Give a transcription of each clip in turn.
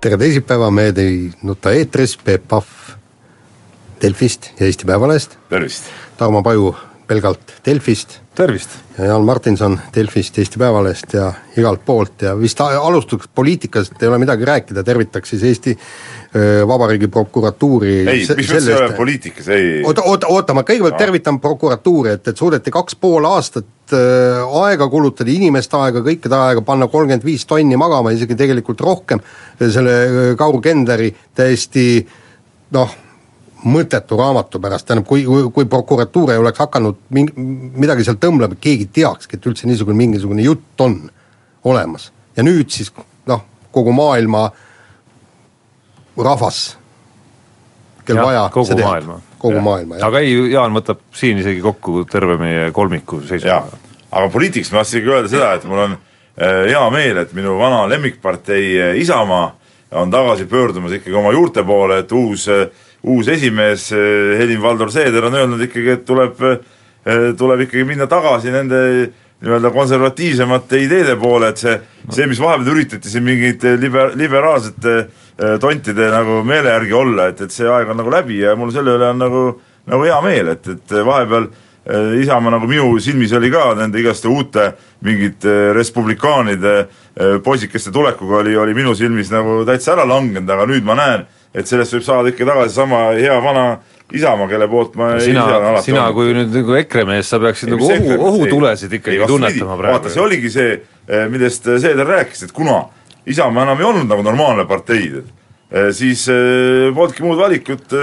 Tere teisipäeva, mehed ei nuta eetris, Peep Pahv Delfist ja Eesti Päevalehest. tervist! Tarmo Paju pelgalt Delfist tervist! ja Jaan Martinson Delfist, Eesti Päevalehest ja igalt poolt ja vist alustuseks poliitikast ei ole midagi rääkida, tervitaks siis Eesti Vabariigi prokuratuuri ei, mis mõttes ei ole poliitikas, ei oota, oota, oota, ma kõigepealt No. tervitan prokuratuuri, et, et suudeti kaks pool aastat äh, aega kulutada, inimeste aega, kõikide aega, panna kolmkümmend viis tonni magama, isegi tegelikult rohkem, selle äh, Kaur Kenderi täiesti noh, mõttetu raamatu pärast, tähendab, kui, kui, prokuratuur ei oleks hakanud mingi, midagi seal tõmblema, keegi teakski, et üldse niisugune mingisugune jutt on olemas. ja nüüd siis noh, kogu maailma rahvas, kel Jah, vaja, kogu see teab. maailma. kogu maailma, jah. aga ei, Jaan võtab siin isegi kokku terve meie kolmiku seisukoha., aga poliitikas ma tahtsingi öelda seda, et mul on äh, hea meel, et minu vana lemmikpartei äh, Isamaa on tagasi pöördumas ikkagi oma juurte poole, et uus, uus esimees äh, Helir-Valdor Seeder on öelnud ikkagi, et tuleb, tuleb ikkagi minna tagasi nende nii-öelda konservatiivsemate ideede poole, et see, see, mis vahepeal üritati siin mingite liber-, liberaalsete äh, tontide nagu meele järgi olla, et, et see aeg on nagu läbi ja mul selle üle on nagu, nagu hea meel, et, et vahepeal äh, Isamaa nagu minu silmis oli ka nende igaste uute mingite respublikaanide äh, poisikeste tulekuga oli, oli minu silmis nagu täitsa ära langenud, aga nüüd ma näen, et sellest võib saada ikka tagasi sama hea vana Isamaa, kelle poolt ma sina olen alati sina olnud. kui nüüd nagu EKRE mees, sa peaksid Ei, nagu ohu, ohutulesid ikkagi ei, tunnetama praegu. vaata, see oligi see, millest Seeder rääkis, et kuna Isamaa enam ei olnud nagu normaalne partei, siis polnudki muud valikut,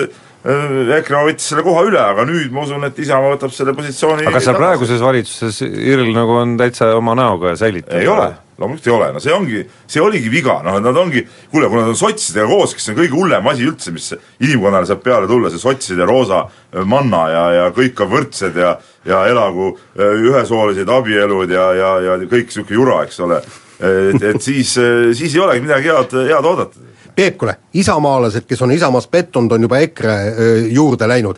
EKRE võttis selle koha üle, aga nüüd ma usun, et Isamaa võtab selle positsiooni aga kas seal praeguses valitsuses IRL nagu on täitsa oma näoga ja säilitab? ei ole, loomulikult ei ole, no see ongi, see oligi viga, noh et nad ongi, kuule, kui nad on sotsidega koos, kes on kõige hullem asi üldse, mis inimkonnale saab peale tulla, see sotside roosa manna ja, ja kõik on võrdsed ja ja elagu ühesoolised abielud ja, ja, ja kõik niisugune jura, eks ole. Et, et siis, siis ei olegi midagi head, head oodata. Peep, kuule, isamaalased, kes on Isamaas pettunud, on juba EKRE öö, juurde läinud.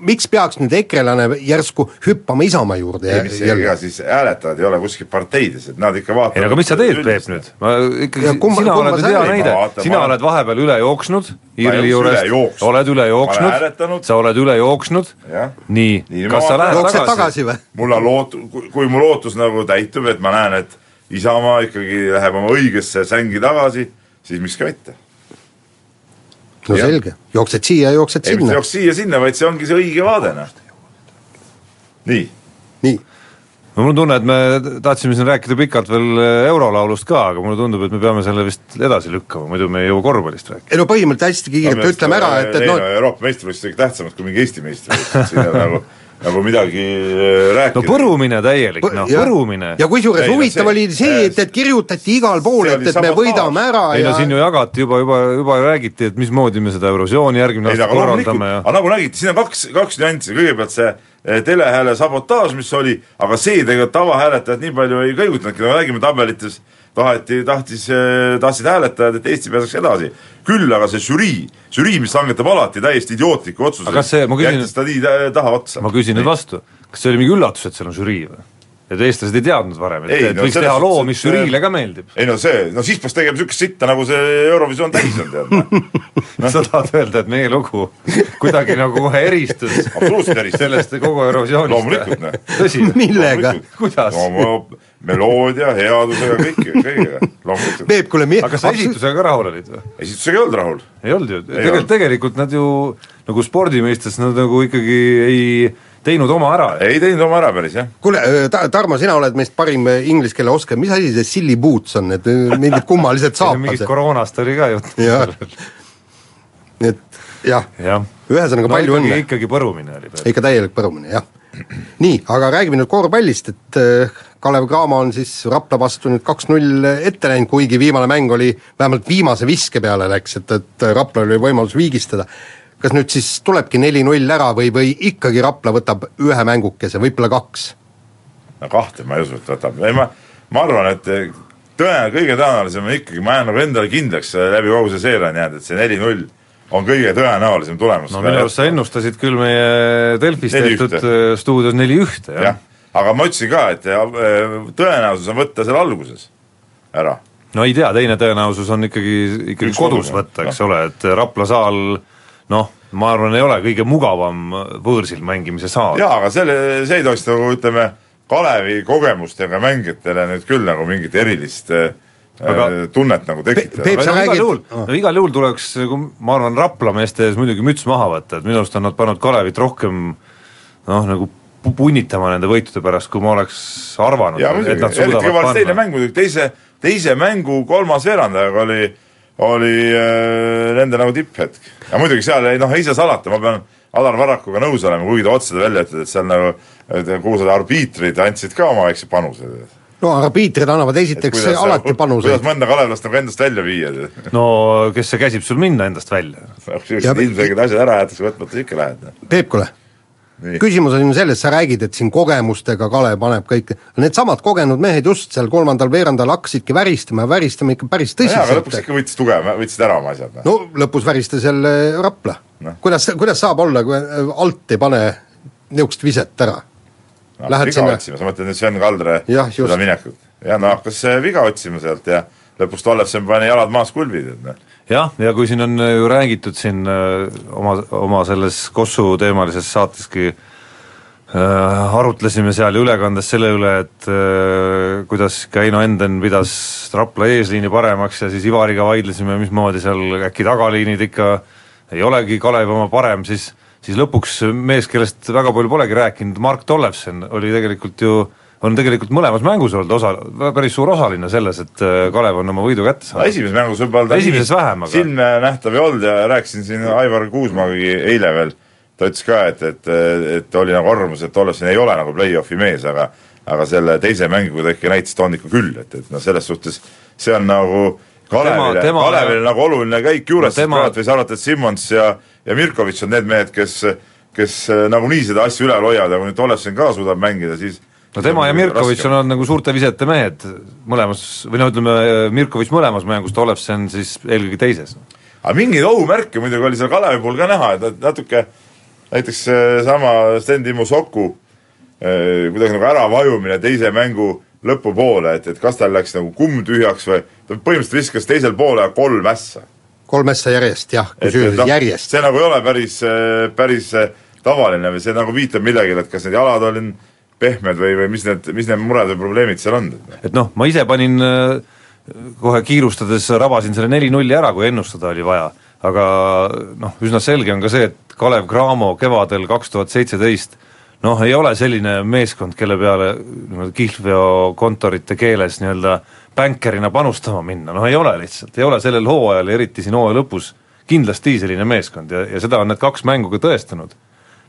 miks peaks nüüd ekrelane järsku hüppama Isamaa juurde ei, mis ega siis hääletajad ei ole kuskil parteides, et nad ikka vaatavad ei no aga mis sa teed, Peep nüüd? ma ikkagi sina oled ju hea näide. Sina ma- oled vahepeal üle jooksnud IRL-i juurest jooksnud., oled üle jooksnud. sa oled üle jooksnud. Nii Nii,, ma kas sa lähed tagasi, tagasi või? mul on loot-, kui mu lootus nagu täitub, et ma näen, et Isamaa ikkagi läheb oma õigesse sängi tagasi, siis miks ka mitte. no Jah. selge, jooksed siia, jooksed ei, mitte sinna, jooks siia-sinna, vaid see ongi see õige vaade, noh. nii, nii. no mul on tunne, et me tahtsime siin rääkida pikalt veel eurolaulust ka, aga mulle tundub, et me peame selle vist edasi lükkama, muidu me ei jõua korvpallist rääkida. ei no põhimõtteliselt hästi kiirelt ütleme ära, et, et ei, noh no Euroopa meistrivõistlused on tähtsamad kui mingi Eesti meistrivõistlused, siin on nagu, nagu midagi äh, rääkida. no põrumine täielik, noh, ja- põrumine. ja kusjuures no huvitav see- oli see, et, et kirjutati igal pool, et, et me võidame ära ei no ja siin ju jagati juba, juba, juba räägiti, et mismoodi me seda Eurovisiooni järgmine aasta korraldame ja aga nagu nägite, siin on kaks, kaks nüanssi, kõigepealt see eh, telehääle sabotaaž, mis oli, aga see tegelikult tavahääletajad nii palju ei kõigutanudki, no räägime tabelites, taheti, tahtis, tahtsid hääletajad, et Eesti pääseks edasi. küll aga see žürii, žürii, mis langetab alati täiesti idiootlikke otsuseid jättis ta nii tä- taha otsa. ma küsin nüüd vastu, kas see oli mingi üllatus, et seal on žürii või? Et eestlased ei teadnud varem, et, Ei, et no võiks teha loo, mis žüriile ka meeldib. ei no see, no siis peaks tegema niisugust sitta, nagu see Eurovisioon täis on, tead. sa tahad öelda, et meie lugu kuidagi nagu kohe eristus absoluutselt eristus. sellest kogu Eurovisioonist? loomulikult, noh. tõsi? millega? kuidas? no meloodia, headusega, kõike, kõigega, loomulikult. Peep, kuule mi- aga kas sa esitusega ka rahul olid või? esitusega ei olnud rahul. ei olnud ju, tegelikult, tegelikult nad ju nagu spordi mõistes nad nagu ikkagi ei teinud oma ära. ei teinud oma ära päris, jah. kuule ta,, Tarmo, sina oled meist parim äh, inglise keele oskaja, mis asi see silly boots on, need äh, mingid kummalised mingist saapad? koroonast oli ka jutt. jah, et jah, jah. ühesõnaga no palju ikkagi, õnne, ikkagi põrumine oli. ikka täielik põrumine, jah. nii, aga räägime nüüd korvpallist, et äh, Kalev Cramo on siis Rapla vastu nüüd kaks-null ette läinud, kuigi viimane mäng oli, vähemalt viimase viske peale läks, et, et Raplal oli võimalus viigistada. Kas nüüd siis tulebki neli-null ära või, või ikkagi Rapla võtab ühe mängukese, võib-olla kaks? no kahte ma ei usu, et võtab, ei ma, ma arvan, et tõenäoliselt kõige tõenäolisem on ikkagi, ma jään nagu endale kindlaks läbi kogu see seeria on jäänud, et see neli-null on kõige tõenäolisem tulemus. no minu arust sa ennustasid küll meie Delfis Neli tehtud äh, stuudios neli-ühte, jah jah, aga ma ütlesin ka, et tõenäosus on võtta seal alguses ära. no ei tea, teine tõenäosus on ikkagi, ikkagi Üks kodus võtta, eks jah. ole, et Rapla saal noh, ma arvan, ei ole kõige mugavam võõrsil mängimise saal. jaa, aga selle, see ei tohiks nagu ütleme, Kalevi kogemustega mängijatele nüüd küll nagu mingit erilist äh, Aga- tunnet nagu tekitada sa no, igal juhul Ah., no igal juhul tuleks, ma arvan, Rapla meeste ees muidugi müts maha võtta, et minu arust on nad pannud Kalevit rohkem noh, nagu pu- punnitama nende võitude pärast, kui ma oleks arvanud, et nad eriti kui suudavad valis teine panna. mäng muidugi, teise, teise mängu kolmas veerandajaga oli, oli äh, nende nagu tipphetk. ja muidugi seal ei noh, ei saa salata, ma pean Alar Varrakuga nõus olema, kuigi ta otse välja ütleb, et seal nagu kuulsad arbiitrid andsid ka oma väikse panuse. no arbiitrid annavad esiteks alati panuseid kuidas. mõnda kalevlast nagu endast välja viia, no kes see käsib sul minna endast välja? Ja- ilmselged asjad ära jäetakse võtmata, ikka lähed. Peep, kuule, küsimus on ju selles, sa räägid, et siin kogemustega Kalev paneb kõik, needsamad kogenud mehed just seal kolmandal veerandal hakkasidki väristama ja väristama ikka päris jaa, aga lõpuks tõsiselt. ikka võttis tugev, võtsid ära oma asjad. no lõpus väristas jälle Rapla Noh. no.. kuidas, kuidas saab olla, kui alt ei pane niisugust viset ära? lähed viga sinna- otsima, sa mõtled nüüd Sven Kaldre seda minekut. ja no hakkas äh, viga otsima sealt ja lõpus Tollefsen pani jalad maas kulbid, et noh. jah, ja kui siin on ju räägitud siin äh, oma, oma selles Kossu teemalises saateski äh, arutlesime seal ju ülekandes selle üle, et äh, kuidas ikka Heino Enden pidas Rapla eesliini paremaks ja siis Ivariga vaidlesime, mismoodi seal äkki tagaliinid ikka ei olegi Kalev oma parem, siis siis lõpuks mees, kellest väga palju polegi rääkinud, Mark Tollefsen oli tegelikult ju on tegelikult mõlemas mängus olnud osa, päris suur osaline selles, et äh, Kalev on oma võidu kätte saanud. esimeses mängus võib-olla ta Esimeses vähem, aga- silmnähtav ei olnud ja rääkisin siin Aivar Kuusmaaga eile veel, ta ütles ka, et, et, et oli nagu arvamus, et Tollefsen ei ole nagu play-off'i mees, aga aga selle teise mänguga ta ikka näitas, ta on ikka küll, et, et noh, selles suhtes see on nagu Kalevile, Kalevile nagu oluline käik juures No tema- praegu võis arvata, et Simmons ja, ja Mirkovitš on need mehed, kes kes nagunii seda asja üleval hoiavad ja kui nüüd Tollefsen ka suudab mängida, siis no tema ja Mirkovitš on olnud nagu suurte visete mehed mõlemas, või no ütleme, Mirkovitš mõlemas mängus, Tollefsen siis eelkõige teises. aga mingeid ohumärke muidugi oli seal Kalevi puhul ka näha, et nad natuke näiteks seesama Sten Timo Soku eh, kuidagi nagu äravajumine teise mängu lõpupoole, et, et kas tal läks nagu kumm tühjaks või ta põhimõtteliselt viskas teisel poole kolm ässa. kolm ässa järjest jah, kusjuures noh, järjest. see nagu ei ole päris, päris eh, tavaline või see nagu viitab millegile, et kas need jalad olid pehmed või, või mis need, mis need mured või probleemid seal on. et noh, ma ise panin äh, kohe kiirustades rabasin selle neli-nulli ära, kui ennustada oli vaja, aga noh, üsna selge on ka see, et Kalev Cramo kevadel kaks tuhat seitseteist noh, ei ole selline meeskond, kelle peale niimoodi kihlveokontorite keeles nii-öelda bänkerina panustama minna, noh ei ole lihtsalt, ei ole sellel hooajal ja eriti siin hooaja lõpus kindlasti selline meeskond. Ja, ja seda on need kaks mängu ka tõestanud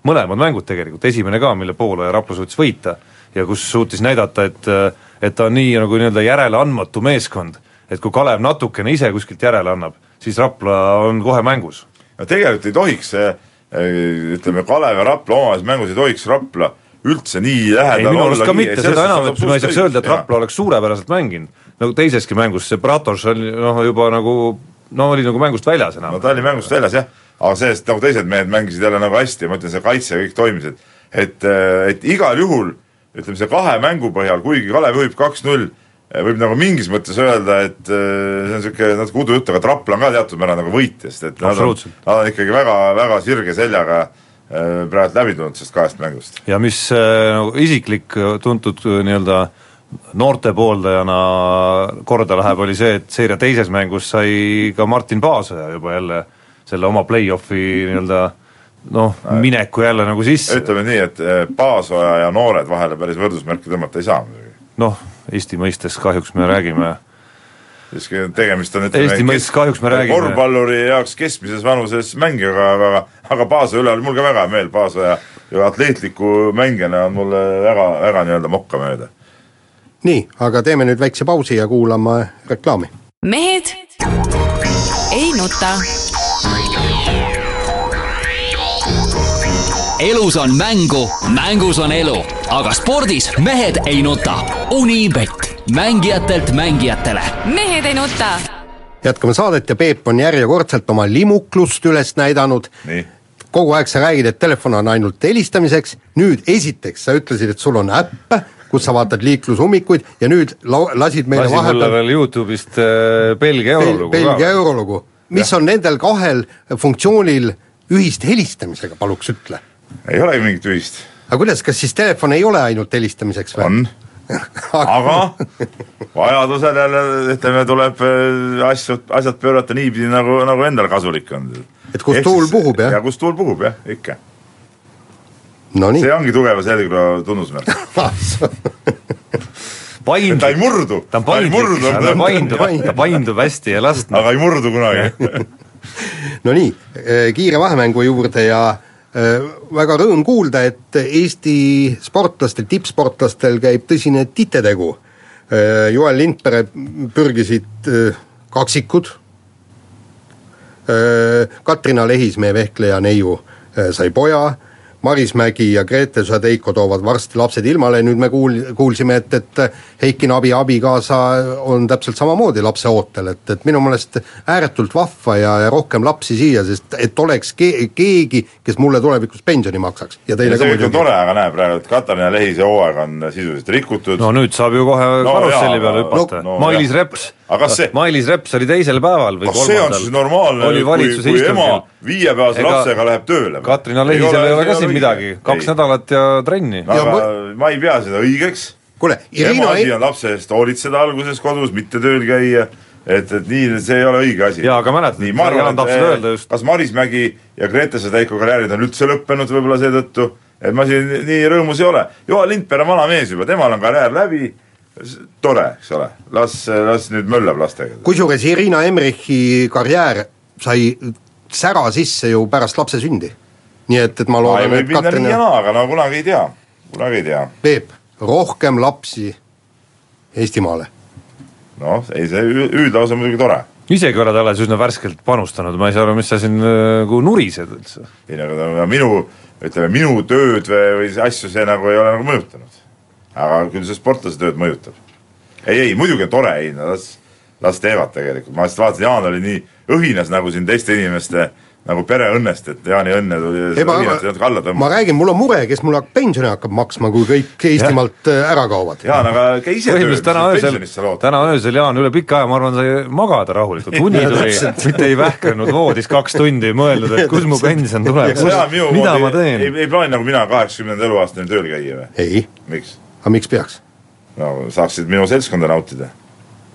mõlemad mängud tegelikult, esimene ka, mille poole Rapla suutis võita ja kus suutis näidata, et et ta on nii nagu nii-öelda järeleandmatu meeskond, et kui Kalev natukene ise kuskilt järele annab, siis Rapla on kohe mängus. no tegelikult ei tohiks see eh, ütleme, Kalev ja Rapla omavahelises mängus ei tohiks Rapla üldse nii lähedal arust ka mitte, seda enam, et ma ei saaks öelda, et Rapla oleks suurepäraselt mänginud, nagu teiseski mängus see Bratoš oli noh, juba nagu no oli nagu mängust väljas enam. No ta oli mängust väljas jah, aga sellest nagu teised mehed mängisid jälle nagu hästi ja ma ütlen, see kaitse kõik toimis, et et, et igal juhul ütleme, see kahe mängu põhjal, kuigi Kalev juhib kaks-null, võib nagu mingis mõttes öelda, et eh, see on niisugune natuke udujutt, aga Rapla on ka teatud määral nagu võitja, sest et nad on, nad on ikkagi väga, väga sirge seljaga praegu läbi tulnud sellest kahest mängust. ja mis äh, nagu isiklik äh, tuntud äh, nii-öelda noorte pooldajana korda läheb, oli see, et seeria teises mängus sai ka Martin Paasoja juba jälle selle oma play-off'i nii-öelda noh, mineku jälle nagu sisse, ütleme nii, et eh, Paasoja ja noored vahele päris võrdusmärki tõmmata ei saa muidugi. noh, Eesti mõistes kahjuks me räägime siis tegemist on Eesti mõistes kahjuks me räägime- korvpalluri jaoks keskmises vanuses mängijaga, aga aga Paasoja üle oli mul ka väga hea meel, Paasoja ja atleetliku mängijana on mulle väga, väga nii-öelda mokkamööda nii, aga teeme nüüd väikse pausi ja kuulame reklaami. mehed ei nuta. Elus on mängu, mängus on elu, aga spordis mehed ei nuta. Unibet, mängijatelt mängijatele. mehed ei nuta. jätkame saadet ja Peep on järjekordselt oma limuklust üles näidanud. kogu aeg sa räägid, et telefon on ainult helistamiseks, nüüd esiteks sa ütlesid, et sul on äpp kus sa vaatad liiklusummikuid ja nüüd la-, lasid meile lasin vahepeal mulle veel Youtube'ist äh, Belgia eurolugu Bel Belgia eurolugu, mis ja. on nendel kahel funktsioonil ühist helistamisega, paluks ütle? ei olegi mingit ühist. aga kuidas, kas siis telefon ei ole ainult helistamiseks või? on aga vajadusel jälle ütleme, tuleb äh, asju, asjad pöörata niipidi, nagu, nagu endal kasulik on. et kus tuul puhub, jah? ja kus tuul puhub, jah, ikka no see ongi tugeva selgroo tunnusmärk paindub. ta ei murdu. ta on paindlik, ta paindub, ta paindub hästi ja last. aga ei murdu kunagi no nii, eh, kiire vahemängu juurde ja äh, väga rõõm kuulda, et Eesti sportlastel, tippsportlastel käib tõsine titetegu äh,. Joel Lindpere pürgisid kaksikud Katrina Lehismäe, vehkleja neiu sai poja Maris Mägi ja Grete Žadeiko toovad varsti lapsed ilmale, nüüd me kuul-, kuulsime, et, et Heiki Nabi abikaasa on täpselt samamoodi lapse ootel, et, et minu meelest ääretult vahva ja, ja rohkem lapsi siia, sest et oleks ke-, keegi, kes mulle tulevikus pensioni maksaks. Ja teile ja ka muidugi. tore, aga näe praegu, et Katariina Lehise hooaeg on sisuliselt rikutud. no nüüd saab ju kohe no, karusselli peale hüpata. no, no, Mailis Reps aga kas see Mailis Reps oli teisel päeval või kas see on siis normaalne, kui, kui ema viiepäevase lapsega läheb tööle? Katrina Lehisel ei ole ka siin midagi, kaks ei. nädalat ja trenni. aga ja, ma ei pea seda õigeks. kuule, Irina ema asi on lapse eest hoolitseda alguses kodus, mitte tööl käia et, et nii, see ei ole õige asi. jaa, aga mäletad, Jaan tahab seda öelda just. kas Maris Mägi ja Grete Sedeiko karjäärid on üldse lõppenud võib-olla seetõttu, et ma siin nii rõõmus ei ole. Joel Lindberg on vana mees juba, temal on karjäär läbi tore, eks ole, las, las nüüd möllab lastega. kusjuures Irina Emrichi karjäär sai sära sisse ju pärast lapse sündi. nii et, et ma loodan, et Katrin nii ja naa, aga no kunagi ei tea, kunagi ei tea. Peep, rohkem lapsi Eestimaale. noh, ei see hüüdlaus on muidugi tore isegi oled alles üsna värskelt panustanud, ma ei saa aru, mis sa siin nagu nurised üldse. ei no aga minu, ütleme minu tööd või, või asju see nagu ei ole nagu mõjutanud aga küll see sportlase tööd mõjutab. ei, ei muidugi on tore, ei no las, las teevad tegelikult, ma just vaatasin, Jaan oli nii õhinas nagu siin teiste inimeste nagu pereõnnest, et Jaani õnne tuli ei, ma, ma, ma räägin, mul on mure, kes mulle pensioni hakkab maksma, kui kõik Eestimaalt ja. Äh, ära kaovad. Jaan, aga käi ise tööl, täna öösel, täna öösel Jaan üle pika aja, ma arvan, sai magada rahulikult, uni tuli, mitte ei vähkrenud voodis kaks tundi, mõelnud, et kus mu pension tuleb, mida ma teen. ei, ei plaani nagu mina kaheksakümnenda eluaastani tööl käia või? ei. miks? Aga miks peaks? no saaksid minu seltskonda nautida.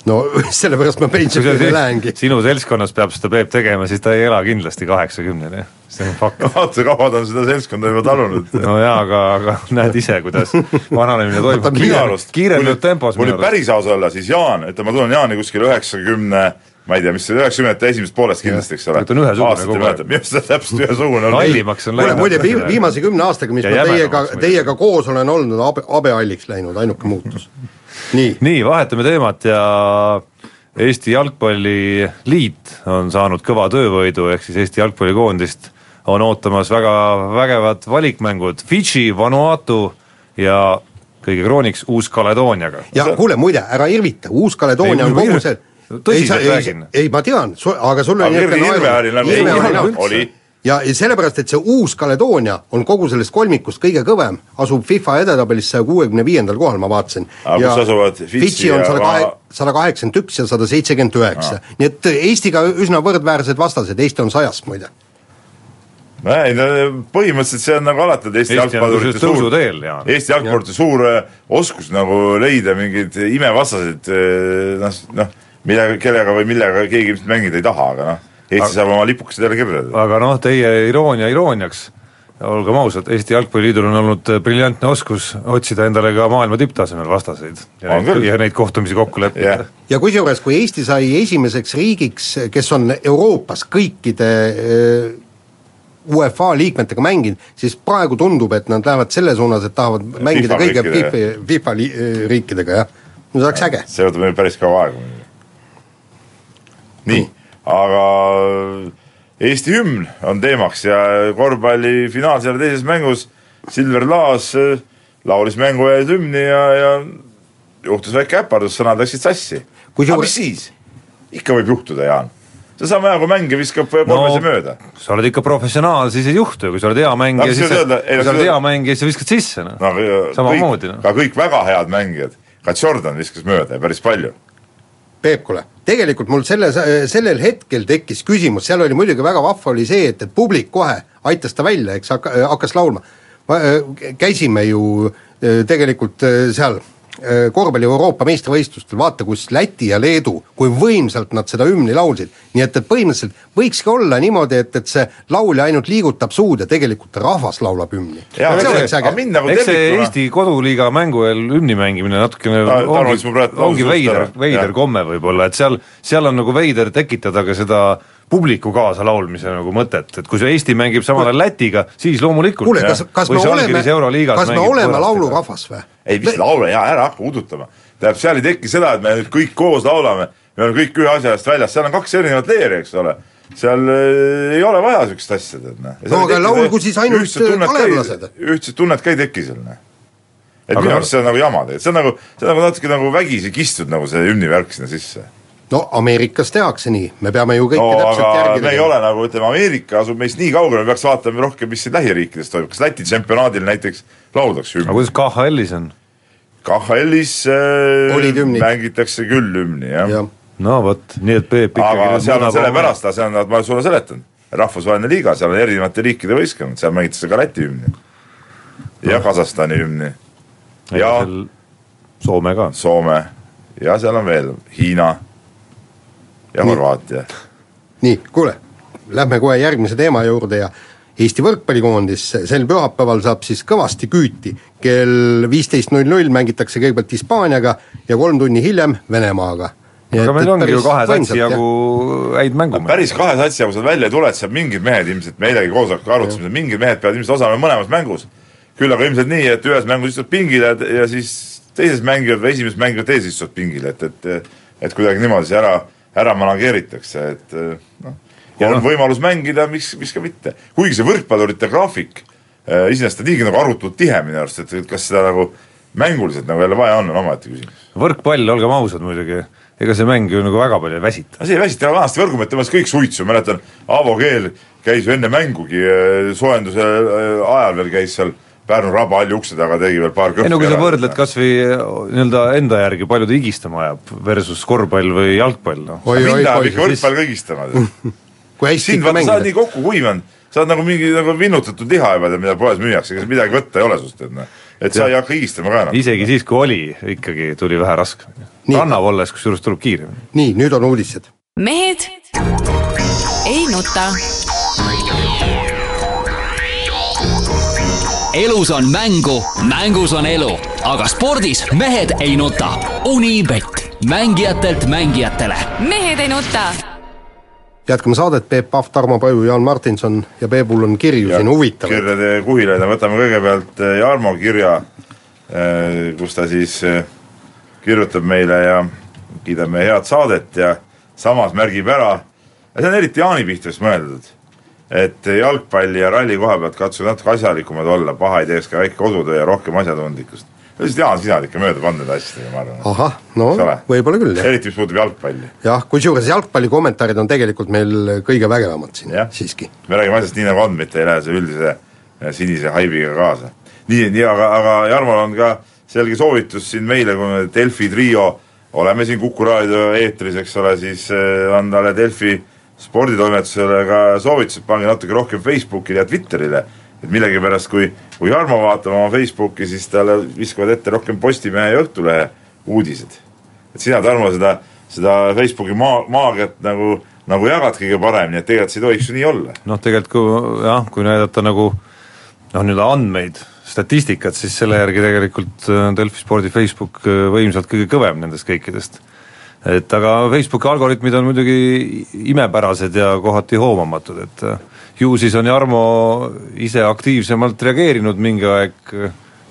no sellepärast ma pensionile lähengi. sinu seltskonnas peab seda Peep tegema, siis ta ei ela kindlasti kaheksakümneni, see on fakt. vaata, kaua ta on seda seltskonda juba talunud. no jaa, aga, aga näed ise, kuidas vananemine toimub kiire, kiirenenud tempos. kui nüüd päris aus olla, siis Jaan, ütleme, ma tulen Jaani kuskil üheksakümne 90 ma ei tea, mis see üheksakümnendate esimesest poolest kindlasti, eks ole. ta on ühesugune kogu aeg. minu arust ta täpselt ühesugune on. hallimaks on läinud. muide, viimase kümne aastaga, mis ja ma teiega, teiega koos olen olnud, on habe, habehalliks läinud, ainuke muutus. nii. nii, vahetame teemat ja Eesti Jalgpalliliit on saanud kõva töövõidu, ehk siis Eesti jalgpallikoondist on ootamas väga vägevad valikmängud Fidži, Vanuatu ja kõige krooniks Uus-Kaledooniaga. ja kuule, muide, ära irvita, Uus-Kaledoonia on kogu see tõsiselt räägin. ei, ma tean, aga sul oli niisugune naeru. oli ja, ja sellepärast, et see Uus-Kaledoonia on kogu sellest kolmikust kõige kõvem, asub FIFA edetabelis saja kuuekümne viiendal kohal, ma vaatasin. aga kus asuvad Fidži on sada kahe, sada kaheksakümmend üks ja sada seitsekümmend üheksa, nii et Eestiga üsna võrdväärsed vastased, Eesti on sajast muide. No ei, no põhimõtteliselt see on nagu alati Eesti, Eesti jalgpallurite suur, Eesti jalgpallurite suur oskus nagu leida mingeid imevastaseid äh, noh, noh millega, kellega või millega keegi ilmselt mängida ei taha, aga noh, Eesti aga, saab oma lipukesed jälle kirjutada. aga noh, teie iroonia irooniaks, olgem ausad, Eesti Jalgpalliliidul on olnud briljantne oskus otsida endale ka maailma tipptasemel vastaseid ja, neid, ja neid kohtumisi kokku leppida yeah.. ja kusjuures, kui Eesti sai esimeseks riigiks, kes on Euroopas kõikide UEFA liikmetega mänginud, siis praegu tundub, et nad lähevad selle suunas, et tahavad mängida FIFA kõige riikidega. FIFA, FIFA li- riikidega, jah. no see oleks äge. see võtab meil päris kaua aega. Nii, aga Eesti hümn on teemaks ja korvpalli finaalsarja teises mängus Silver Laas äh, laulis mängu ees hümni ja, ja juhtus väike äpardus, sõnad läksid sassi. Aga mis siis? ikka võib juhtuda, Jaan. see on sama hea, kui mängija viskab kolmese no, mööda. sa oled ikka professionaal, siis ei juhtu, kui sa oled hea mängija No, no,, siis öelda- ei, kui sa oled hea mängija, siis sa viskad sisse, noh no, aga Samamoodi, kõik, noh. ka kõik väga head mängijad, ka Jordan viskas mööda ja päris palju. Peep, kuule, tegelikult mul selle, sellel hetkel tekkis küsimus, seal oli muidugi väga vahva oli see, et, et publik kohe aitas ta välja, eks hakka, hakkas laulma. käisime ju eh, tegelikult eh, seal korvpalli Euroopa meistrivõistlustel, vaata kus Läti ja Leedu, kui võimsalt nad seda hümni laulsid. nii et, et põhimõtteliselt võikski olla niimoodi, et, et see laulja ainult liigutab suud ja tegelikult rahvas laulab hümni. Nagu eks see Eesti koduliiga mängu eel hümni mängimine natukene Ta- ongi, ongi veider veider komme võib-olla, et seal, seal on nagu veider tekitada ka seda publiku kaasalaulmise nagu mõtet, et kui see Eesti mängib samal ajal Lätiga, siis loomulikult kuule, kas, kas me oleme, kas me oleme laulurahvas või? ei, mis laule, jaa, ära hakka udutama. tähendab, seal ei teki seda, et me nüüd kõik koos laulame, me oleme kõik ühe asja eest väljas, seal on kaks erinevat leeri, eks ole. seal äh, ei ole vaja niisugust asja, tead näe. No aga laulgu siis ainult, äh, kalevlased. ühtset tunnet ka ei teki seal, näe. et Aga- minu arust see on nagu jama tegelikult, see on nagu, see on nagu natuke nagu vägisi kistud nagu see hümnivärk sinna sisse. No Ameerikas tehakse nii, me peame ju kõike no täpselt aga järgi me ei ole nagu ütleme, Ameerika asub meist nii kaugele, me peaks vaatama rohkem, mis siin lähiriikides toimub, kas Läti tsempionaadil näiteks lauldakse aga hümni? kuidas KHL-is on? KHL-is äh, mängitakse küll hümni, jah. Jah, no vot, nii et Peep ikkagi aga seal on sellepärast, see on, ma sulle seletan, rahvusvaheline liiga, seal on erinevate riikide võistkonnad, seal mängitakse ka Läti hümni. Ja Kasahstani hümni. Ega ja seal Soome ka. Soome. Ja seal on veel Hiina ja. Horvaatia. nii, kuule, lähme kohe järgmise teema juurde ja Eesti võrkpallikoondis sel pühapäeval saab siis kõvasti küüti. kell viisteist null null mängitakse kõigepealt Hispaaniaga ja kolm tunni hiljem Venemaaga. aga meil ongi ju kahe satsi jagu häid mängumehi. päris kahe satsi jagu sealt välja ei tule, et seal mingid mehed ilmselt, me eilegi koosolekul arutasime, mingid mehed peavad ilmselt osalema mõlemas mängus. küll aga ilmselt nii, et ühes mängus istuvad pingile ja siis teises mängivad või esimeses mängivad teises istuvad pingile, et, et et kuidagi niimoodi see ära, ära manageeritakse, et noh, Ja on noh. võimalus mängida, miks, miks ka mitte. kuigi see võrkpallurite graafik äh, iseenesest on niigi nagu arutult tihe minu arust, et kas seda nagu mänguliselt nagu jälle vaja on, on omaette küsimus. võrkpall, olgem ausad muidugi, ega see mäng ju nagu väga palju ei väsita. see ei väsita, vanasti võrgumehed tõmbas kõik suitsu, mäletan, Aavo Keel käis ju enne mängugi eh, soojenduse eh, ajal veel käis seal Pärnu raba halli ukse taga, tegi veel paar ei no kui sa võrdled kas või nii-öelda enda järgi, palju ta higistama ajab versus korvpall või jalgpall, noh. mind ajab ikka võrkpall kõigistama kui hästi sind ikka vaata, sa oled mängida nii. kokku kuivanud, sa oled nagu mingi nagu vinnutatud liha juba mida poes müüakse, ega midagi võtta ei ole sust, et noh. et sa ei hakka higistama ka enam. isegi siis, kui oli, ikkagi tuli vähe raske. Rannav olles, kusjuures tuleb kiiremini. nii, nüüd on uudised. mehed ei nuta. Elus on mängu, mängus on elu, aga spordis mehed ei nuta. Unibet, mängijatelt mängijatele. Mehed ei nuta. jätkame saadet, Peep Pahv, Tarmo Paju, Jaan Martinson ja Peepul on kirju. Siin huvitavaid. kirjade kuhilaid, võtame kõigepealt eh, Jarmo kirja, kus ta siis eh, kirjutab meile ja kiidab meie head saadet ja samas märgib ära, ja see on eriti Jaani pihta vist mõeldud, et jalgpalli ja ralli koha pealt katsuge natuke asjalikumad olla, paha ei teeks ka väike kodutöö ja rohkem asjatundlikkust. lihtsalt Jaan, sina oled ikka mööda pannud nende asjadega, ma arvan. ahah, no võib-olla küll jah, eriti, mis puudutab jalgpalli. jah, kusjuures jalgpalli kommentaarid on tegelikult meil kõige vägevamad siin Jah., siiski. me räägime asjast nii nagu on, mitte ei lähe see üldise eh, sinise haibiga kaasa. nii, nii aga, aga Jarmol on ka selge soovitus siin meile, kui me Delfi trio oleme siin Kuku raadio eetris, eks ole, siis eh, on talle Delfi sporditoimetusele ka soovitus, et pange natuke rohkem Facebookile ja Twitterile, et millegipärast, kui, kui Jarmo vaatab oma Facebooki, siis talle viskavad ette rohkem Postimehe ja Õhtulehe uudised et sina, Tarmo, seda, seda Facebooki maa, maagiat nagu, nagu jagad kõige paremini, et tegelikult see ei tohiks ju nii olla. noh, tegelikult kui jah, kui näidata nagu noh, nii-öelda andmeid, statistikat, siis selle järgi tegelikult äh, Delfi spordi Facebook äh, võimsalt kõige kõvem nendest kõikidest. Et aga Facebooki algoritmid on muidugi imepärased ja kohati hoomamatud, et äh, ju siis on Jarmo ise aktiivsemalt reageerinud mingi aeg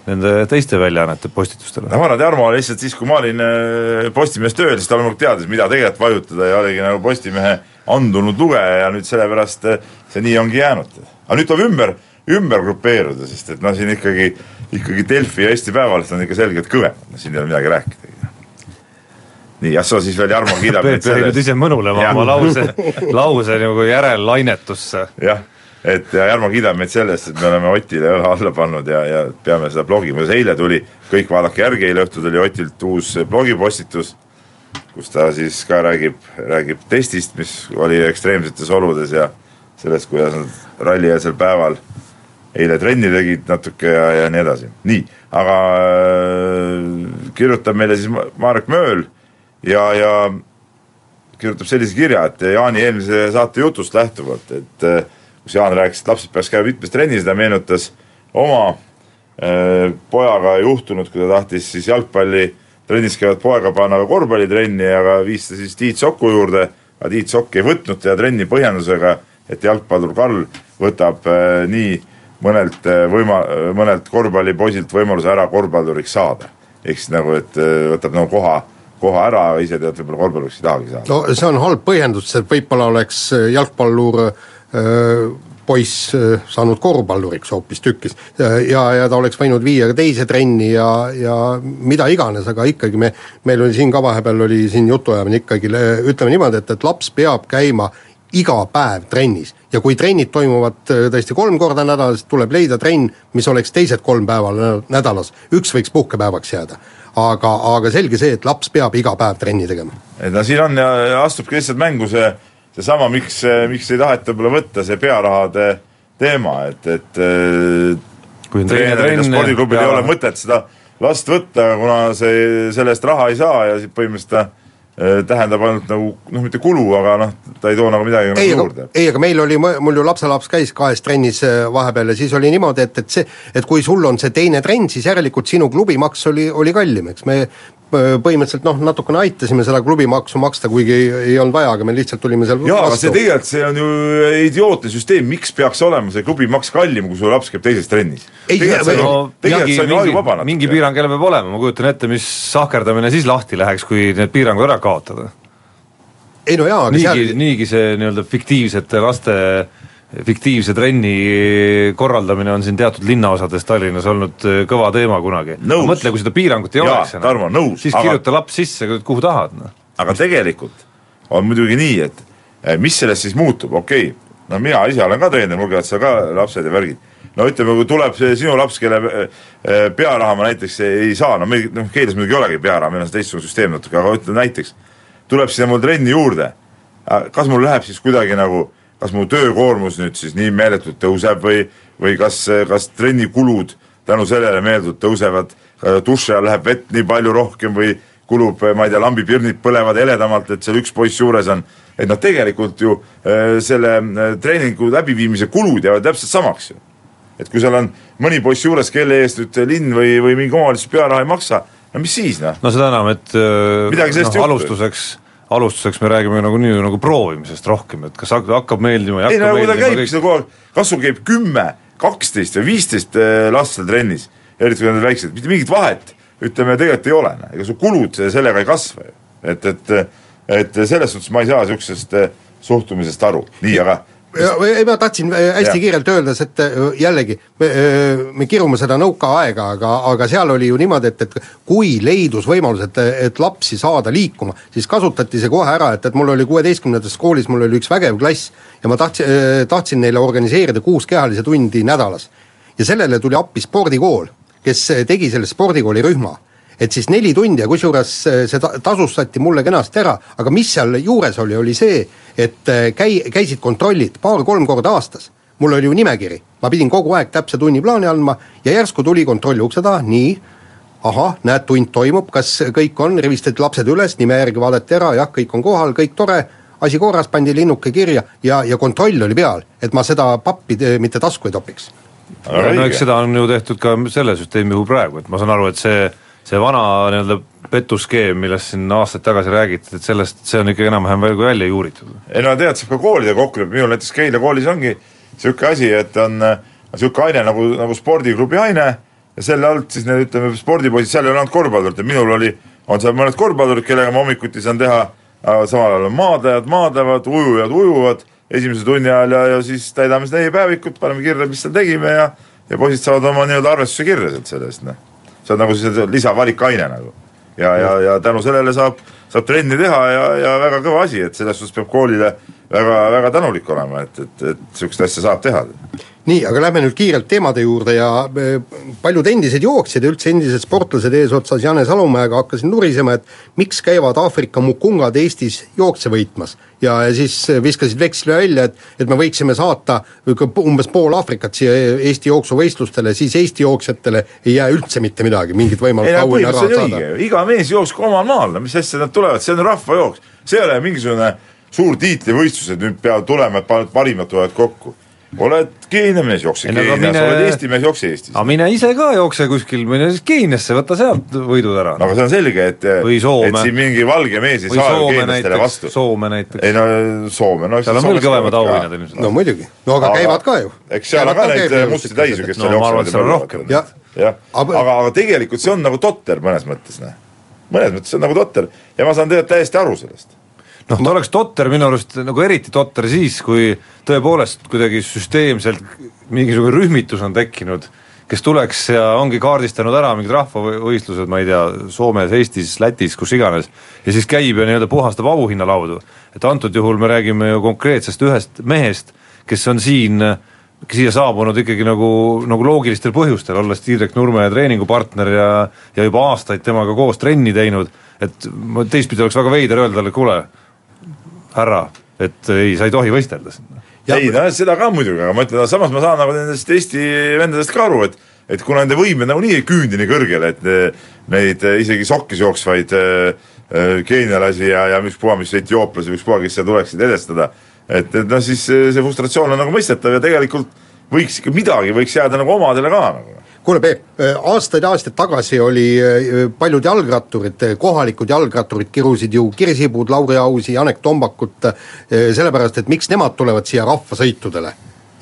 nende teiste väljaannete postitustele. no ma arvan, et Jarmo lihtsalt siis, kui ma olin äh, Postimehes tööl, siis ta loomulikult teadis, mida tegelikult vajutada ja oligi nagu Postimehe andunud lugeja ja nüüd sellepärast see nii ongi jäänud. aga nüüd tuleb ümber, ümber grupeeruda, sest et noh, siin ikkagi, ikkagi Delfi ja Eesti Päevaleht on ikka selgelt kõvemad, siin ei ole midagi rääkida nii, ah soo siis veel Jarmo kiidab Peep nüüd ise mõnulema oma lause, lause nagu järellainetusse. jah, et ja Jarmo kiidab meid selle eest, et me oleme Otile õla alla pannud ja, ja peame seda blogi, muuseas eile tuli, kõik vaadake järgi, eile õhtul tuli Otilt uus blogipostitus, kus ta siis ka räägib, räägib testist, mis oli ekstreemsetes oludes ja sellest, kuidas nad rallieelsel päeval eile trenni tegid natuke ja, ja nii edasi. nii, aga äh, kirjutab meile siis Marek Mööl ja, ja kirjutab sellise kirja, et Jaani eelmise saate jutust lähtuvalt, et äh, kus Jaan rääkis, et lapsed peaks käima mitmes trennis, ta meenutas oma äh, pojaga juhtunud, kui ta tahtis siis jalgpalli trennis käivat poega panna ka korvpallitrenni, aga viis ta siis Tiit Soku juurde, aga Tiit Sokk ei võtnud teda trenni põhjendusega, et jalgpallur Karl võtab äh, nii mõnelt võima-, mõnelt korvpallipoisilt võimaluse ära korvpalluriks saada. ehk siis nagu, et võtab nagu koha koha ära, ise tead, võib-olla korvpalluriks ei tahagi saada. no see on halb põhjendus, see võib-olla oleks äh, jalgpallur äh, poiss äh, saanud korvpalluriks hoopistükkis ja, ja ta oleks võinud viia ka teise trenni ja, ja mida iganes, aga ikkagi me, meil oli siin ka vahepeal oli siin jutuajamine ikkagi, ütleme niimoodi, et, et laps peab käima iga päev trennis. Ja kui trennid toimuvad tõesti kolm korda nädalas, tuleb leida trenn, mis oleks teised kolm päeva nädalas, üks võiks puhkepäevaks jääda aga, aga selge see, et laps peab iga päev trenni tegema. et no siin on ja astubki lihtsalt mängu see, seesama, miks, miks ei taheta võib-olla võtta see pearahade teema, et, et kui on treeneril ja trenn spordiklubil ei ole mõtet seda last võtta, kuna see, selle eest raha ei saa ja põhimõtteliselt ta Äh, tähendab ainult nagu noh, mitte kulu, aga noh, ta ei too nagu midagi ei, nagu juurde. ei, aga meil oli, mul ju lapselaps käis kahes trennis äh, vahepeal ja siis oli niimoodi, et, et see, et kui sul on see teine trenn, siis järelikult sinu klubimaks oli, oli kallim, eks me põhimõtteliselt noh, natukene aitasime seda klubimaksu maksta, kuigi ei, ei olnud vaja, aga me lihtsalt tulime seal jaa, aga see tegelikult, see on ju idiootne süsteem, miks peaks olema see klubimaks kallim, kui su laps käib teises trennis? tegelikult see on ju, tegelikult see on ju ajuvaba natuke. mingi piirang jälle peab olema, ma kujutan ette, mis sahkerdamine siis lahti läheks, kui need piirangud ära kaotada. ei no jaa, aga niigi seal..., niigi see nii-öelda fiktiivsete laste fiktiivse trenni korraldamine on siin teatud linnaosades Tallinnas olnud äh, kõva teema kunagi. mõtle, kui seda piirangut ei Jaa, oleks nõus, siis aga- kirjuta laps sisse, kuhu tahad, noh. aga tegelikult on muidugi nii, et eh, mis sellest siis muutub, okei okay. no mina ise olen ka treener, mul käivad seal ka lapsed ja värgid. no ütleme, kui tuleb see sinu laps, kelle eh, pearaha ma näiteks ei saa, no meil, noh Keelias muidugi ei olegi pearaha, meil on teistsugune süsteem natuke, aga ütleme näiteks, tuleb sinna mul trenni juurde, kas mul läheb siis kuidagi nagu, kas mu töökoormus nüüd siis nii meeletult tõuseb või, või kas, kas trennikulud tänu sellele meeletult tõusevad, duši all läheb vett nii palju rohkem või kulub, ma ei tea, lambipirnid põlevad heledamalt, et seal üks poiss juures on. et noh, tegelikult ju äh, selle äh, treeningu läbiviimise kulud jäävad täpselt samaks ju. et kui seal on mõni poiss juures, kelle eest nüüd linn või, või mingi omavalitsus pearaha ei maksa, no mis siis noh? no seda enam, et äh, Midagi sellest noh, juhtub. alustuseks alustuseks me räägime nagunii nagu proovimisest rohkem, et kas hak- hakkab meeldima, ei ei hakka no kui ta meeldima, käib seda kogu aeg, kas sul käib kümme, kaksteist või viisteist äh, last seal trennis, eriti kui nad on väiksed, mitte mingit vahet, ütleme tegelikult ei ole, ega su kulud sellega ei kasva ju. et, et, et selles suhtes ma ei saa niisugusest äh, suhtumisest aru, nii, aga ei ma tahtsin äh, hästi Jah. kiirelt öelda, et äh, jällegi, me, äh, me kirume seda nõukaaega, aga, aga seal oli ju niimoodi, et, et kui leidus võimalus, et, et lapsi saada liikuma, siis kasutati see kohe ära, et, et mul oli kuueteistkümnendas koolis, mul oli üks vägev klass ja ma tahtsin, tahtsin neile organiseerida kuus kehalise tundi nädalas. ja sellele tuli appi spordikool, kes tegi selle spordikooli rühma et siis neli tundi ja kusjuures eh, see ta- tasustati mulle kenasti ära, aga mis seal juures oli, oli see, et eh, käi-, käisid kontrollid paar-kolm korda aastas. mul oli ju nimekiri, ma pidin kogu aeg täpse tunniplaani andma ja järsku tuli kontroll ukse taha, nii, ahah, näed, tund toimub, kas kõik on, rivistati lapsed üles, nime järgi vaadati ära, jah, kõik on kohal, kõik tore, asi korras, pandi linnuke kirja ja, ja kontroll oli peal, et ma seda pappi eh, mitte tasku ei topiks. aga no eks seda on ju tehtud ka selle süsteemi puhul praegu, et ma saan aru, et see, see vana nii-öelda petuskeem, millest siin aastaid tagasi räägiti, et sellest, see on ikka enam-vähem veel kui välja juuritud. ei no tead, saab ka koolidega kokku leppida, minul näiteks Keila koolis ongi niisugune asi, et on niisugune aine nagu, nagu spordiklubi aine ja selle alt siis need ütleme, spordipoisid, seal ei ole ainult korvpallurid, minul oli, on seal mõned korvpallurid, kellega ma hommikuti saan teha, samal ajal on maadlejad maadlevad, ujujad ujuvad esimese tunni ajal ja, ja siis täidame seda e-päevikut, paneme kirja, mis seal tegime ja ja poisid saavad oma nii-öelda arvestuse kirja sealt selle eest, noh. See on nagu siis lisavalikaine nagu. ja, ja, ja tänu sellele saab, saab trenni teha ja, ja väga kõva asi, et selles suhtes peab koolile väga, väga tänulik olema, et, et, et niisugust asja saab teha nii, aga lähme nüüd kiirelt teemade juurde ja e, paljud endised jooksjad ja üldse endised sportlased eesotsas Jane Salumäega hakkasid nurisema, et miks käivad Aafrika mukungad Eestis jookse võitmas. ja, ja siis viskasid veksli välja, et, et me võiksime saata umbes pool Aafrikat siia Eesti jooksuvõistlustele, siis Eesti jooksjatele ei jää üldse mitte midagi, mingit võimalust auhinna raha saada. iga mees jooksku omal maal, mis asja nad tulevad, see on rahvajooks, see ei ole mingisugune suur tiitlivõistlus, et nüüd peavad tulema, et parimad tulevad kokku oled Keenia mees, jookse Keenias mine..., oled Eesti mees, jookse Eestis. aga mine ise ka jookse kuskil, mine siis Keeniasse, võta sealt võidud ära. no aga see on selge, et, et siin mingi valge mees ei saa ju keeniastele vastu. Soome näiteks. ei no Soome, no seal on veel kõvemad auhinnad ilmselt. no muidugi, no aga, aga käivad ka ju. eks seal on ka neid musti täis ju, kes seal jooksevad. jah, aga, aga tegelikult see on nagu totter mõnes mõttes, noh. mõnes mõttes see on nagu totter ja ma saan tegelikult täiesti aru sellest noh, ta oleks totter minu arust nagu eriti totter siis, kui tõepoolest kuidagi süsteemselt mingisugune rühmitus on tekkinud, kes tuleks ja ongi kaardistanud ära mingid rahvavõistlused, ma ei tea, Soomes, Eestis, Lätis, kus iganes, ja siis käib ja nii-öelda puhastab auhinnalaudu. et antud juhul me räägime ju konkreetsest ühest mehest, kes on siin siia saabunud ikkagi nagu, nagu loogilistel põhjustel, olles Tiidrek Nurme treeningupartner ja ja juba aastaid temaga koos trenni teinud, et teistpidi oleks väga veider öelda talle, kuule, härra, et ei, sa ei tohi võistelda sinna. ei no seda ka muidugi, aga ma ütlen, samas ma saan nagu nendest Eesti vendadest ka aru, et et kuna nende võimed nagunii ei küündi nii kõrgele, et neid isegi sokkis jooksvaid äh, keenialasi ja, ja ükspuha, mis etiooplasi või ükspuha, kes seal tuleksid edestada, et, et noh, siis see frustratsioon on nagu mõistetav ja tegelikult võiks ikka midagi, võiks jääda nagu omadele ka nagu kuule Peep, äh, aastaid-aastaid tagasi oli äh, paljud jalgratturid, äh, kohalikud jalgratturid kirusid ju Kirsipuud, Lauri Ausi, Janek Tombakut sellepärast, et miks nemad tulevad siia rahvasõitudele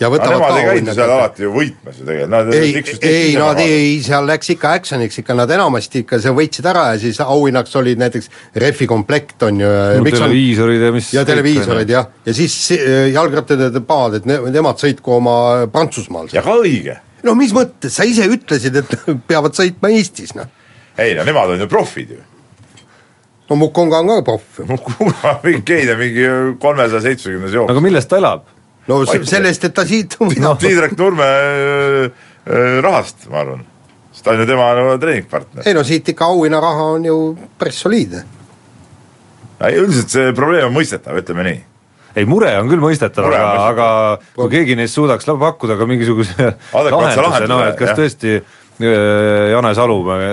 ja võtavad no, ka käinud seal alati ju võitmas ju tegelikult, nad ei, ei nad ei, seal läks ikka action'iks ikka, nad enamasti ikka see võitsid ära ja siis auhinnaks olid näiteks rehvi komplekt on ju no, televiisorid ja mis ja televiisorid jah, ja siis jalgrattade paad, et ne, nemad sõitku oma Prantsusmaal. ja ka õige no mis mõttes, sa ise ütlesid, et peavad sõitma Eestis, noh. ei no nemad on ju profid ju. no Mukonga on ka proff ju. Mukonga mingi Keenia mingi kolmesaja seitsmekümnes jooks. aga millest ta elab? no Vaid sellest, et ta siit no. Tiidrek Nurme äh, äh, rahast, ma arvan. sest ta on ju tema nagu treeningpartner. ei no siit ikka auhinnaraha on ju päris soliidne. üldiselt see probleem on mõistetav, ütleme nii ei, mure on küll mõistetav, aga, aga kui keegi neist suudaks pakkuda ka mingisuguse lahenduse, noh et kas tõesti äh, Jane Salumäe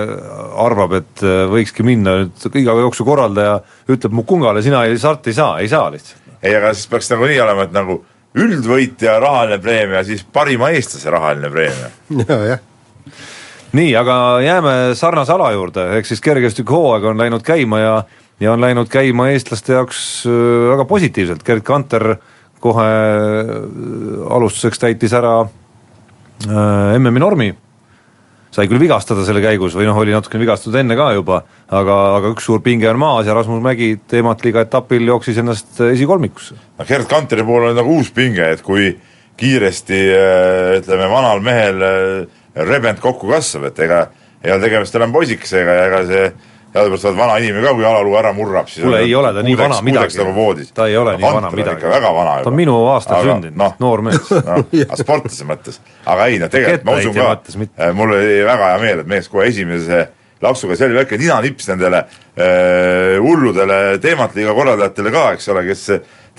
arvab, et äh, võikski minna nüüd iga jooksu korraldaja ütleb Mukungale, sina ei starti ei saa, ei saa lihtsalt. ei, aga siis peaks nagu nii olema, et nagu üldvõitja rahaline preemia, siis parima eestlase rahaline preemia. jah nii, aga jääme sarnase ala juurde, ehk siis kergejõustikuhooaeg on läinud käima ja ja on läinud käima eestlaste jaoks äh, väga positiivselt, Gerd Kanter kohe äh, alustuseks täitis ära äh, MM-i normi, sai küll vigastada selle käigus või noh, oli natukene vigastatud enne ka juba, aga, aga üks suur pinge on maas ja Rasmus Mägi teematliiga etapil jooksis ennast esikolmikusse. no Gerd Kanteri puhul on nagu uus pinge, et kui kiiresti ütleme, vanal mehel rebend kokku kasvab, et ega ei ole tegemist enam poisikesega ja ega see teadupärast oled vana inimene ka, kui jalaluu ära murrab, siis kuule, ei ole ta nii vana midagi. ta ei ole nii vana midagi. väga vana juba. ta on minu aastal sündinud no,, noor mees. No,. sportlase mõttes, aga ei no tegelikult ma usun ka, äh, mul oli väga hea meel, et mees kohe esimese laksuga, see oli väike ninanips nendele äh, hulludele teematliiga korraldajatele ka, eks ole, kes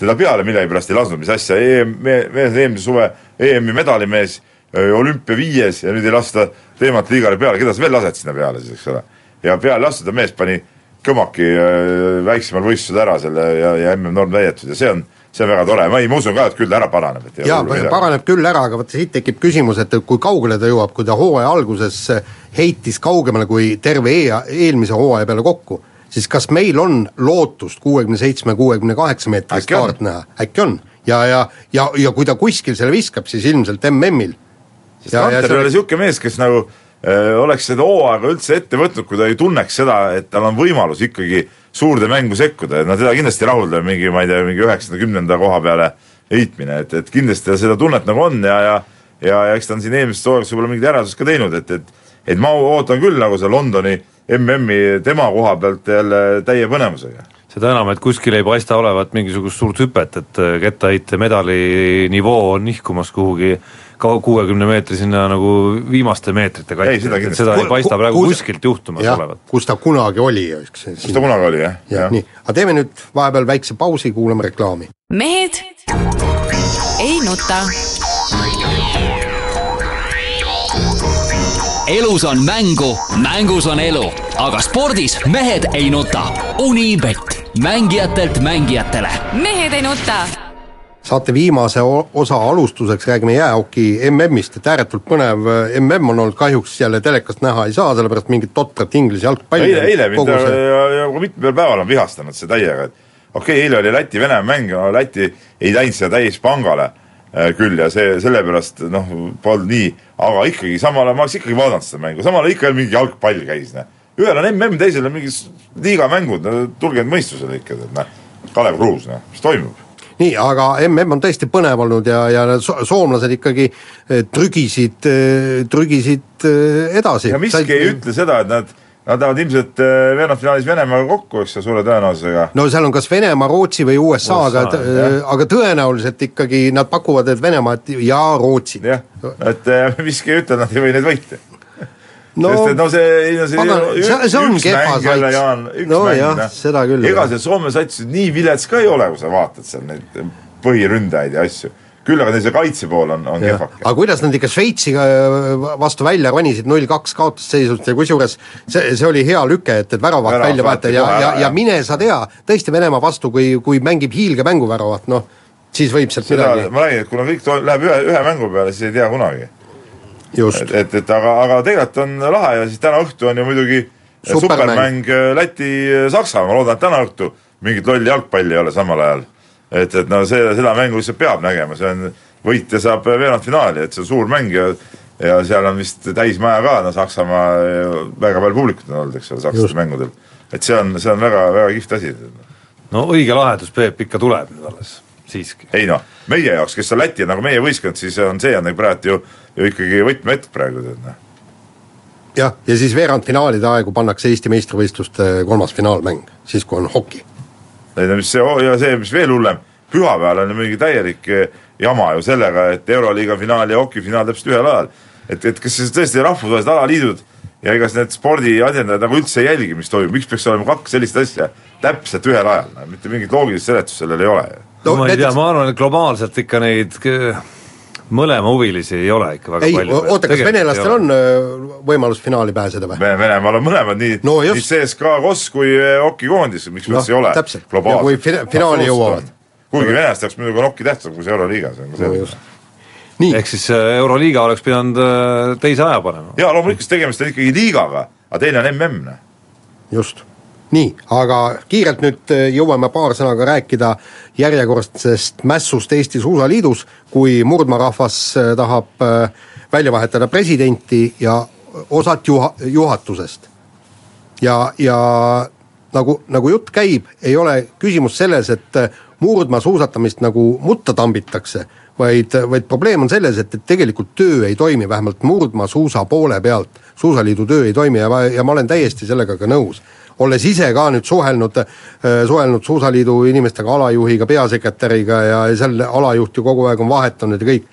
teda peale millegipärast ei lasknud, mis asja? E, mees eelmise suve EM-i medalimees, äh, olümpiaviies ja nüüd ei lasta teematliigale peale, keda sa veel lased sinna peale siis, eks ole ja peale astuda mees pani kõmaki äh, väiksemal võistlusel ära selle ja, ja mm norm täidetud ja see on, see on väga tore, ma ei, ma usun ka, et küll ära paraneb, et jaa, paraneb küll ära, aga vot siit tekib küsimus, et kui kaugele ta jõuab, kui ta hooaja alguses heitis kaugemale kui terve e eelmise hooaja peale kokku, siis kas meil on lootust kuuekümne seitsme, kuuekümne kaheksa meetrit staart näha, äkki on? ja, ja, ja, ja kui ta kuskil selle viskab, siis ilmselt MM-il. sest Kanter ei ole niisugune mees, kes nagu öö, oleks seda hooaega üldse ette võtnud, kui ta ei tunneks seda, et tal on võimalus ikkagi suurde mängu sekkuda, et no teda kindlasti ei rahulda mingi, ma ei tea, mingi üheksanda, kümnenda koha peale heitmine, et, et kindlasti tal seda tunnet nagu on ja, ja ja, ja eks ta on siin eelmisest hooajast võib-olla mingid järeldused ka teinud, et, et et ma ootan küll nagu seda Londoni MM-i tema koha pealt jälle täie põnevusega. Seda enam, et kuskil ei paista olevat mingisugust suurt hüpet, et äh, kettaheite medali nivoo on nihkumas kuhugi kuuekümne meetri sinna nagu viimaste meetrite Ei, kanti seda, et seda ei Ku- paista ku- praegu kus- kuskilt juhtumas jah olevat., kus ta kunagi oli, eks. kus ta kunagi oli, jah? jah, nii, aga teeme nüüd vahepeal väikse pausi, kuulame reklaami. mehed ei nuta. elus on mängu, mängus on elu, aga spordis mehed ei nuta. Unibet, mängijatelt mängijatele mehed ei nuta. Saate viimase osa alustuseks räägime jäähoki MM-ist, et ääretult põnev MM on olnud, kahjuks jälle telekast näha ei saa, sellepärast mingit totrat Inglise jalgpalli eile, eile mind see ja, ja ka mitmel päeval on vihastanud see täiega, et okei okay,, eile oli Läti-Venemaa mäng, no Läti ei läinud seda täispangale äh, küll ja see sellepärast noh, polnud nii, aga ikkagi samal ajal ma oleks ikkagi vaadanud seda mängu, samal ajal ikka veel mingi jalgpall käis, noh. ühel on MM, teisel on mingid liigamängud, no tulge nüüd mõistusele ikka, et noh, Kalev Kruus, noh, mis toimub? nii, aga MM on tõesti põnev olnud ja, ja so- soomlased ikkagi eh, trügisid, trügisid eh, edasi. ja miski ei ütle seda, et nad, nad lähevad ilmselt veerandfinaalis Venemaaga kokku, eks ju, suure tõenäosusega no seal on kas Venemaa, Rootsi või USA, aga USA,, aga tõenäoliselt ikkagi nad pakuvad, et Venemaad ja Rootsit. jah, et miski ei ütle, et nad ei või neid võita no sest et no see, see, Aga see- see on üks kehva sats. No mäng, jah, seda küll, ega see Soome sats nii vilets ka ei ole, kui sa vaatad seal neid põhiründajaid ja asju. küll aga neil see kaitse pool on, on kehvake. aga kuidas nad ikka Šveitsiga äh, vastu välja ronisid, null kaks kaotusseisust ja kusjuures see, see oli hea lüke, et, et väravat Väravat välja vaata ja ja ja mine sa tea, tõesti Venemaa vastu, kui, kui mängib hiilgemängu väravat, noh, siis võib sealt midagi, ma räägin, et kuna kõik läheb ühe, ühe mängu peale, siis ei tea kunagi. Just et, et, et aga, aga tegelikult on lahe ja siis täna õhtu on ju muidugi Supermäng. supermäng Läti-Saksa, ma loodan, et täna õhtu mingit lolli jalgpalli ei ole samal ajal. et, et no see, seda mängu lihtsalt peab nägema, see on, võitja saab veerandfinaali, et see on suur mäng ja ja seal on vist täismaja ka, no Saksamaa, väga palju publikut on olnud, eks ole, sakslastel mängudel. et see on, see on väga, väga kihvt asi. no õige lahendus, Peep, ikka tuleb nüüd alles, siiski. ei noh, meie jaoks, kes on Läti nagu meie võistkond, siis on see on nagu praegu ju, ju ikkagi võtmehetk praegu tead noh. jah, ja siis veerandfinaalide aegu pannakse Eesti meistrivõistluste kolmas finaalmäng, siis kui on hoki. ei no mis see ja see, mis veel hullem, pühapäeval on ju mingi täielik eh, jama ju sellega, et Euroliiga finaal ja hokifinaal täpselt ühel ajal. et, et kas siis tõesti rahvusvahelised alaliidud ja ega need spordiasjandajad nagu üldse ei jälgi, mis toimub, miks peaks olema kaks sellist asja täpselt ühel ajal, mitte mingit loogilist seletust sellel ei ole. no ma ei tea, näiteks- ma arvan, et globaalselt ikka neid mõlema huvilisi ei ole ikka väga ei, palju. oota, kas venelastel on öö, võimalus finaali pääseda või? Venemaal on mõlemad nii No no,, just. nii CSKA KOS kui eh, hokikoondis, miks Noh, üldse ei ole kui fina- finaali jõuavad. kuigi venelastel jaoks muidugi on hokki tähtsam kui see Euroliiga, see on ka no selge just. nii, ehk siis äh, Euroliiga oleks pidanud äh, teise aja panema. jaa, loomulikult tegemist on ikkagi liigaga, aga teine on MM, just. nii, aga kiirelt nüüd äh, jõuame paar sõna ka rääkida järjekordsest mässust Eesti Suusaliidus, kui murdmaarahvas äh, tahab äh, välja vahetada presidenti ja osat juha-, juhatusest. ja, ja nagu, nagu jutt käib, ei ole küsimus selles, et äh, murdmaasuusatamist nagu mutta tambitakse, vaid, vaid probleem on selles, et, et tegelikult töö ei toimi, vähemalt murdmaasuusa poole pealt, suusaliidu töö ei toimi ja ma, ja ma olen täiesti sellega ka nõus olles ise ka nüüd suhelnud, suhelnud Suusaliidu inimestega, alajuhiga, peasekretäriga ja seal alajuht ju kogu aeg on vahetunud ja kõik,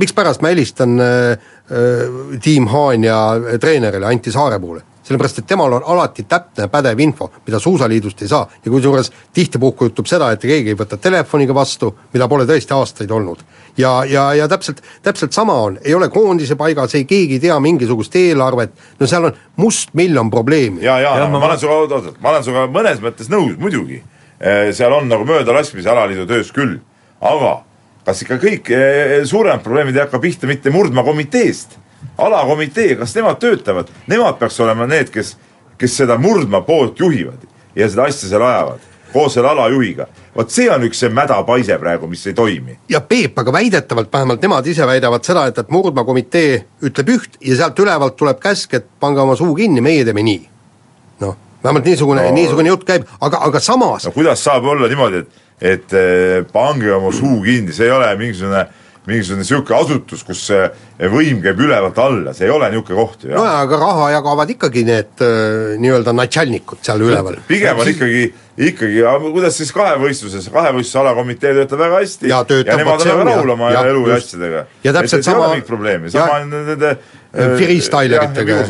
mikspärast ma helistan äh, äh, Tiim Haanja treenerile Anti Saarepuule? sellepärast, et temal on alati täpne pädev info, mida Suusaliidust ei saa ja kusjuures tihtipuhku juhtub seda, et keegi ei võta telefoniga vastu, mida pole tõesti aastaid olnud. ja, ja, ja täpselt, täpselt sama on, ei ole koondise paigas, ei keegi ei tea mingisugust eelarvet, no seal on mustmiljon probleemi. ja, ja, Jah, ja ma- ma, olen sinuga, oot, oot, ma olen sinuga mõnes mõttes nõus, muidugi. seal on nagu möödalaskmisi alaliidu töös küll, aga kas ikka kõik eh, suuremad probleemid ei hakka pihta mitte murdma komiteest, alakomitee, kas nemad töötavad, nemad peaks olema need, kes, kes seda murdma poolt juhivad ja seda asja seal ajavad. koos selle alajuhiga. vot see on üks see mädapaise praegu, mis ei toimi. ja Peep, aga väidetavalt vähemalt nemad ise väidavad seda, et, et Murdmaa komitee ütleb üht ja sealt ülevalt tuleb käsk, et pange oma suu kinni, meie teeme nii. noh, vähemalt niisugune no,, niisugune jutt käib, aga, aga samas no kuidas saab olla niimoodi, et, et eh, pange oma suu kinni, see ei ole mingisugune mingisugune niisugune asutus, kus võim käib ülevalt alla, see ei ole niisugune koht ju. no jaa, aga raha jagavad ikkagi need äh, nii-öelda natšalnikud seal üleval. pigem on ikkagi, ikkagi, kuidas siis kahevõistluses, kahevõistluse alakomitee töötab väga hästi ja, ja nemad on väga rahul oma elu ja asjadega. ja täpselt sama. mingit probleemi, sama on nende freestyleritega.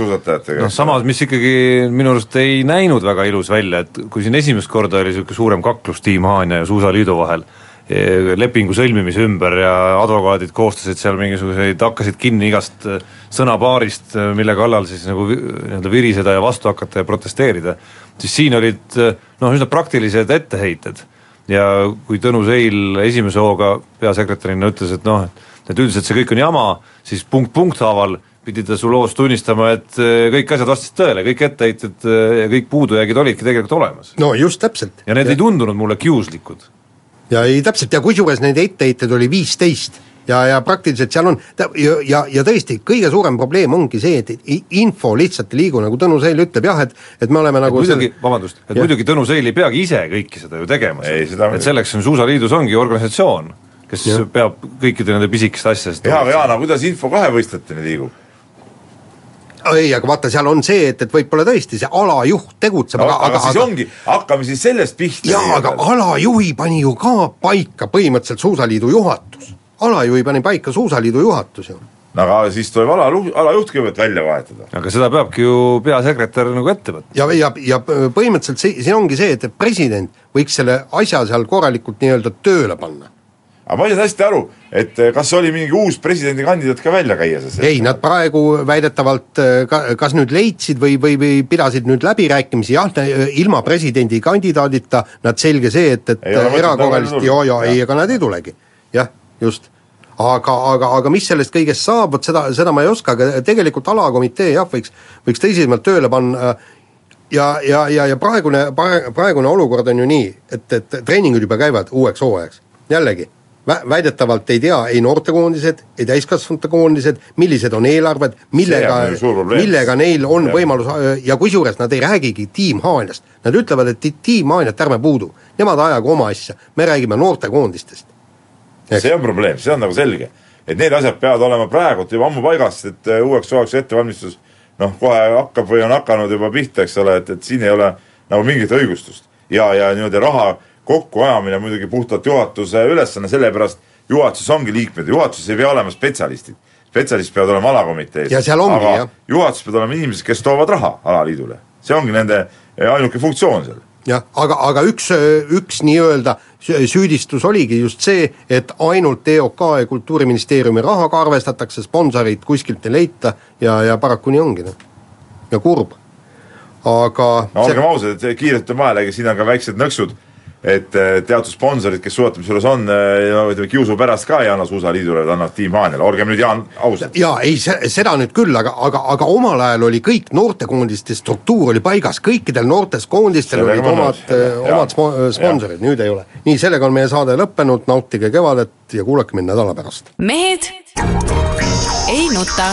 noh, samas, mis ikkagi minu arust ei näinud väga ilus välja, et kui siin esimest korda oli niisugune suurem kaklus Tiim Haanja ja Suusaliidu vahel, lepingu sõlmimise ümber ja advokaadid koostasid seal mingisuguseid, hakkasid kinni igast äh, sõnapaarist, äh, mille kallal siis nagu nii-öelda viriseda ja vastu hakata ja protesteerida, siis siin olid noh, üsna praktilised etteheited. ja kui Tõnu Seil esimese hooga peasekretärina ütles, et noh, et üldiselt see kõik on jama, siis punkt punkt haaval pidi ta su loos tunnistama, et kõik asjad vastasid tõele, kõik etteheited ja kõik puudujäägid olidki tegelikult olemas. no just täpselt. ja need ja. ei tundunud mulle kiuslikud ja ei täpselt ja kusjuures neid etteheiteid oli viisteist ja, ja praktiliselt seal on ja, ja, ja tõesti, kõige suurem probleem ongi see, et info lihtsalt ei liigu, nagu Tõnu Seil ütleb jah, et et me oleme nagu et muidugi sel..., vabandust, et ja. muidugi Tõnu Seil ei peagi ise kõike seda ju tegema, et selleks on Suusaliidus ongi organisatsioon, kes ja. peab kõikide nende pisikeste asjadest jaa, aga Jaan, aga kuidas info kahevõistleteni liigub? Ei, aga vaata, seal on see, et, et võib-olla tõesti see alajuht tegutseb no, aga, aga, aga siis aga... ongi, hakkame siis sellest pihta. jaa, aga alajuhi pani ju ka paika põhimõtteliselt Suusaliidu juhatus. alajuhi pani paika Suusaliidu juhatus ju no aga siis tuleb ala, alajuht kõigepealt välja vahetada. aga seda peabki ju peasekretär nagu ette võtma. ja, ja, ja põhimõtteliselt see, siin ongi see, et president võiks selle asja seal korralikult nii-öelda tööle panna aga ma ei saa hästi aru, et eh, kas oli mingi uus presidendikandidaat ka välja käia selles ei, nad praegu väidetavalt eh, ka, kas nüüd leidsid või, või, või pidasid nüüd läbirääkimisi, jah, ilma presidendikandidaadita nad selge see, et, et erakorralist ja, ja ei, ega nad ei tulegi. jah, just. aga, aga, aga mis sellest kõigest saab, vot seda, seda ma ei oska, aga tegelikult alakomitee jah, võiks, võiks tõsisemalt tööle panna. Ja, ja, ja, ja praegune, praegune olukord on ju nii, et, et treeningud juba käivad uueks hooajaks, jällegi väidetavalt ei tea ei noortekoondised, ei täiskasvanute koondised, millised on eelarved, millega, millega neil on ja. võimalus ja kusjuures nad ei räägigi Team Haanjast. Nad ütlevad, et Team Haanjat ärme puudu, nemad ajagu oma asja, me räägime noortekoondistest. see on probleem, see on nagu selge. et need asjad peavad olema praegult juba ammu paigas, et äh, uueks hooaegs ettevalmistus noh, kohe hakkab või on hakanud juba pihta, eks ole, et, et siin ei ole nagu mingit õigustust. ja, ja niimoodi raha kokkuajamine muidugi puhtalt juhatuse ülesanne, sellepärast juhatuses ongi liikmed, juhatuses ei pea olema spetsialistid. spetsialistid peavad olema alakomitees. ja seal ongi, jah. juhatuses peavad olema inimesed, kes toovad raha alaliidule, see ongi nende ainuke funktsioon seal jah, aga, aga üks, üks nii-öelda süüdistus oligi just see, et ainult EOK ja Kultuuriministeeriumi rahaga arvestatakse, sponsoreid kuskilt ei leita ja, ja paraku nii ongi, noh. ja kurb, aga no olgem see... ausad, et kiirelt on vahele, siin on ka väiksed nõksud et äh, teatud sponsorid, kes suusatamise juures on, äh, ütleme kiusu pärast ka ei anna Suusaliidule, vaid annavad Team Haanjale, olgem nüüd Jaan ausad. jaa, ei seda nüüd küll, aga, aga, aga omal ajal oli kõik noortekoondiste struktuur oli paigas, kõikidel noortekoondistel olid omad, äh, omad sponsorid, nüüd ei ole. nii, sellega on meie saade lõppenud, nautige kevadet ja kuulake mind nädala pärast. mehed ei nuta